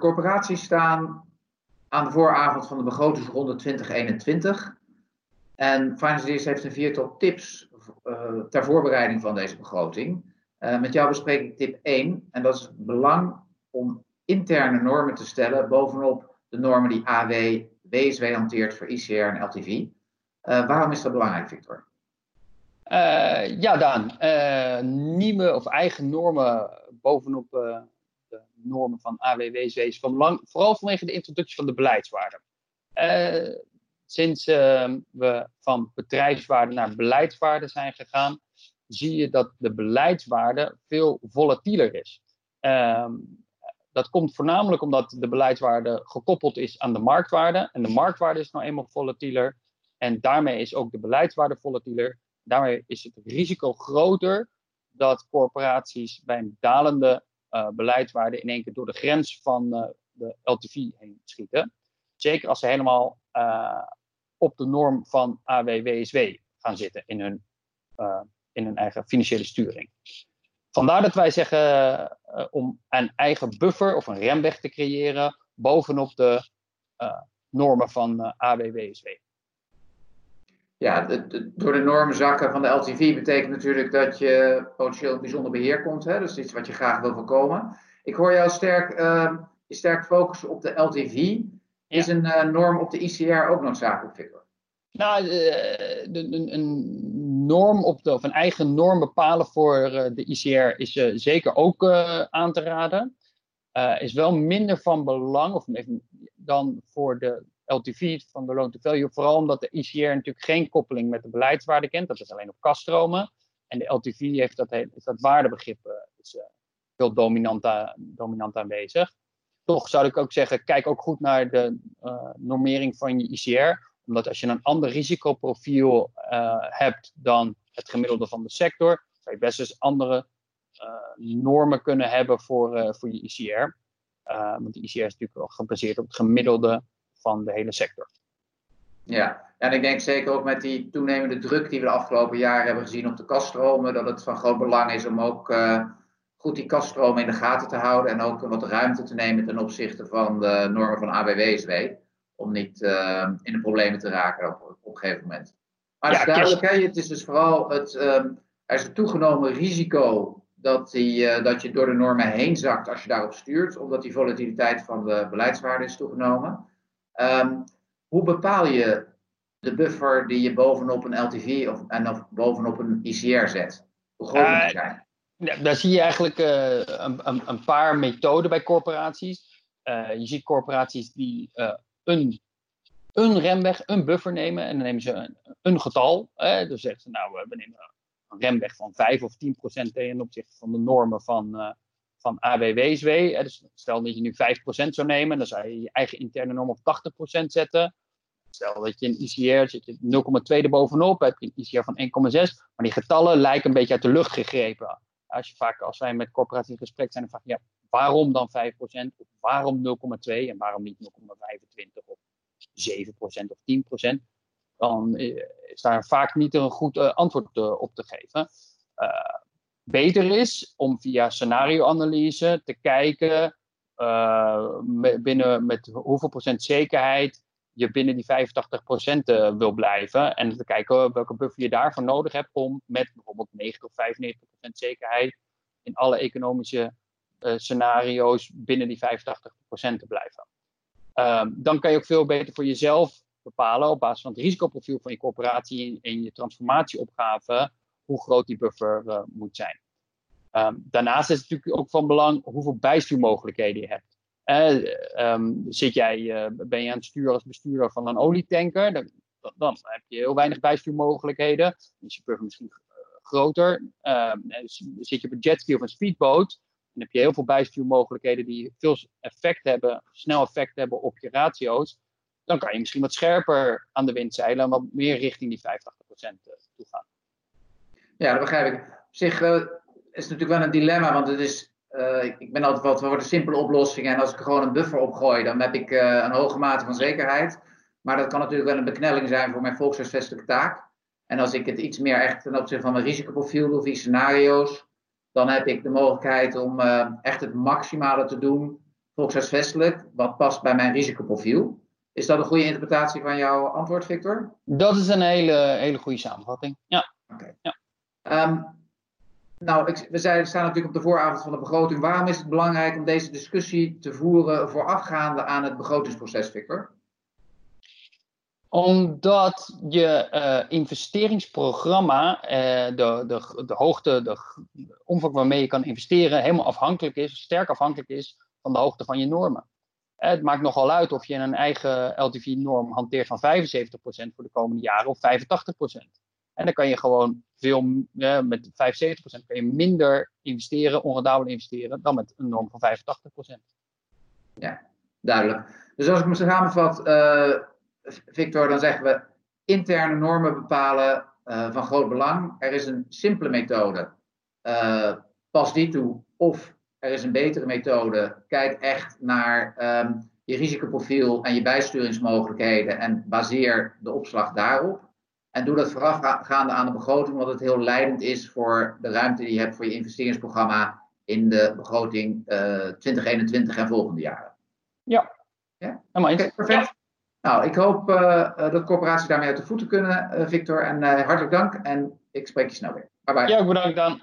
corporaties staan aan de vooravond van de begrotingsronde 2021. En Finance heeft een viertal tips uh, ter voorbereiding van deze begroting. Uh, met jou bespreek ik tip 1. En dat is het belang om interne normen te stellen bovenop de normen die AW, WSW hanteert voor ICR en LTV. Uh, waarom is dat belangrijk, Victor? ja, Daan. nieuwe of eigen normen bovenop normen van AWW's is van belang, vooral vanwege de introductie van de beleidswaarde. Uh, sinds uh, we van bedrijfswaarde naar beleidswaarde zijn gegaan, zie je dat de beleidswaarde veel volatieler is. Uh, dat komt voornamelijk omdat de beleidswaarde gekoppeld is aan de marktwaarde. En de marktwaarde is nou eenmaal volatieler. En daarmee is ook de beleidswaarde volatieler. Daarmee is het risico groter dat corporaties bij een dalende uh, beleidswaarde in één keer door de grens van uh, de LTV heen schieten. Zeker als ze helemaal uh, op de norm van AWWSW gaan zitten in hun, in hun eigen financiële sturing. Vandaar dat wij zeggen om een eigen buffer of een remweg te creëren bovenop de normen van AWWSW ja, door de normen zakken van de LTV betekent natuurlijk dat je potentieel bijzonder beheer komt. Hè? Dus iets wat je graag wil voorkomen. Ik hoor jou sterk, uh, sterk focussen op de LTV. Is een uh, norm op de ICR ook noodzakelijk, Victor? Nou, de, een, een, norm op de, of een eigen norm bepalen voor de ICR is zeker ook aan te raden. is wel minder van belang, of even, dan voor de LTV van de loan to value. Vooral omdat de ICR natuurlijk geen koppeling met de beleidswaarde kent. Dat is alleen op kaststromen. En de LTV heeft dat, is dat waardebegrip uh, is, uh, veel dominant, dominant aanwezig. Toch zou ik ook zeggen, kijk ook goed naar de uh, normering van je ICR. Omdat als je een ander risicoprofiel hebt dan het gemiddelde van de sector, zou je best eens andere normen kunnen hebben voor, voor je ICR. want de ICR is natuurlijk wel gebaseerd op het gemiddelde van de hele sector. Ja, en ik denk zeker ook met die toenemende druk die we de afgelopen jaren hebben gezien op de kaststromen, dat het van groot belang is om ook uh, goed die kaststromen in de gaten te houden en ook wat ruimte te nemen ten opzichte van de normen van ABWSW, om niet uh, in de problemen te raken op, op een gegeven moment. Maar het is duidelijk, hè, het is dus vooral het, um, er is een toegenomen risico dat, die, uh, dat je door de normen heen zakt als je daarop stuurt, omdat die volatiliteit van de beleidswaarde is toegenomen. Um, hoe bepaal je de buffer die je bovenop een LTV of, en of bovenop een ICR zet? Hoe groot moet die zijn? Ja, daar zie je eigenlijk uh, een, een, een, paar methoden bij corporaties. Uh, je ziet corporaties die een, een remweg, een buffer nemen en dan nemen ze een, een getal. dus zeggen ze nou, we nemen een remweg van 5 of 10 procent ten opzichte van de normen van, van AWWSW. Dus stel dat je nu 5% zou nemen, dan zou je je eigen interne norm op 80% zetten. Stel dat je een ICR zit je 0,2 erbovenop, heb je een ICR van 1,6. Maar die getallen lijken een beetje uit de lucht gegrepen. Als, je vaak, als wij met corporaties in gesprek zijn, dan vraag je ja, waarom dan 5% of waarom 0,2 en waarom niet 0,25 of 7% of 10%? Dan eh, is daar vaak niet een goed uh, antwoord uh, op te geven. Beter is om via scenarioanalyse te kijken uh, binnen met hoeveel procent zekerheid je binnen die 85% uh, wil blijven. En te kijken welke buffer je daarvoor nodig hebt om met bijvoorbeeld 90 of 95% zekerheid in alle economische uh, scenario's binnen die 85% te blijven. Ehm, dan kan je ook veel beter voor jezelf bepalen op basis van het risicoprofiel van je corporatie en je transformatieopgave hoe groot die buffer uh, moet zijn. Um, daarnaast is het natuurlijk ook van belang hoeveel bijstuurmogelijkheden je hebt. Um, zit jij, uh, ben je aan het sturen als bestuurder van een olietanker, dan, dan heb je heel weinig bijstuurmogelijkheden. Is je buffer misschien uh, groter. Ehm, zit je op een jetski of een speedboot, dan heb je heel veel bijstuurmogelijkheden die veel effect hebben, snel effect hebben op je ratio's. Dan kan je misschien wat scherper aan de wind zeilen en wat meer richting die 85% toe gaan. Ja, dat begrijp ik. Op zich is natuurlijk wel een dilemma, want het is, uh, ik ben altijd wat voor de simpele oplossing. En als ik gewoon een buffer opgooi, dan heb ik uh, een hoge mate van zekerheid. Maar dat kan natuurlijk wel een beknelling zijn voor mijn volkshuisvestelijke taak. En als ik het iets meer echt ten opzichte van mijn risicoprofiel doe, via scenario's, dan heb ik de mogelijkheid om uh, echt het maximale te doen volkshuisvestelijk, wat past bij mijn risicoprofiel. Is dat een goede interpretatie van jouw antwoord, Victor? Dat is een hele, hele goede samenvatting. Ja. Oké. Ja. Ehm, nou, ik, we zijn, staan natuurlijk op de vooravond van de begroting. Waarom is het belangrijk om deze discussie te voeren voorafgaande aan het begrotingsproces, Victor? Omdat je uh, investeringsprogramma, uh, de, de, de hoogte, de, de omvang waarmee je kan investeren, helemaal afhankelijk is, sterk afhankelijk is van de hoogte van je normen. Het maakt nogal uit of je een eigen LTV-norm hanteert van 75% voor de komende jaren of 85%. En dan kan je gewoon veel, met 75% kan je minder investeren, onrendabel investeren, dan met een norm van 85%. Ja, duidelijk. Dus als ik me samenvat, uh, Victor, dan zeggen we interne normen bepalen uh, van groot belang. Er is een simpele methode. Uh, pas die toe. Of er is een betere methode. Kijk echt naar um, je risicoprofiel en je bijsturingsmogelijkheden en baseer de opslag daarop. En doe dat voorafgaande aan de begroting, want het heel leidend is voor de ruimte die je hebt voor je investeringsprogramma in de begroting uh, 2021 en volgende jaren. Ja, ja? helemaal eens. Okay, perfect. Nou, ik hoop uh, dat corporaties daarmee uit de voeten kunnen, uh, Victor. En hartelijk dank en ik spreek je snel weer. Bye bye. Ja, bedankt dan.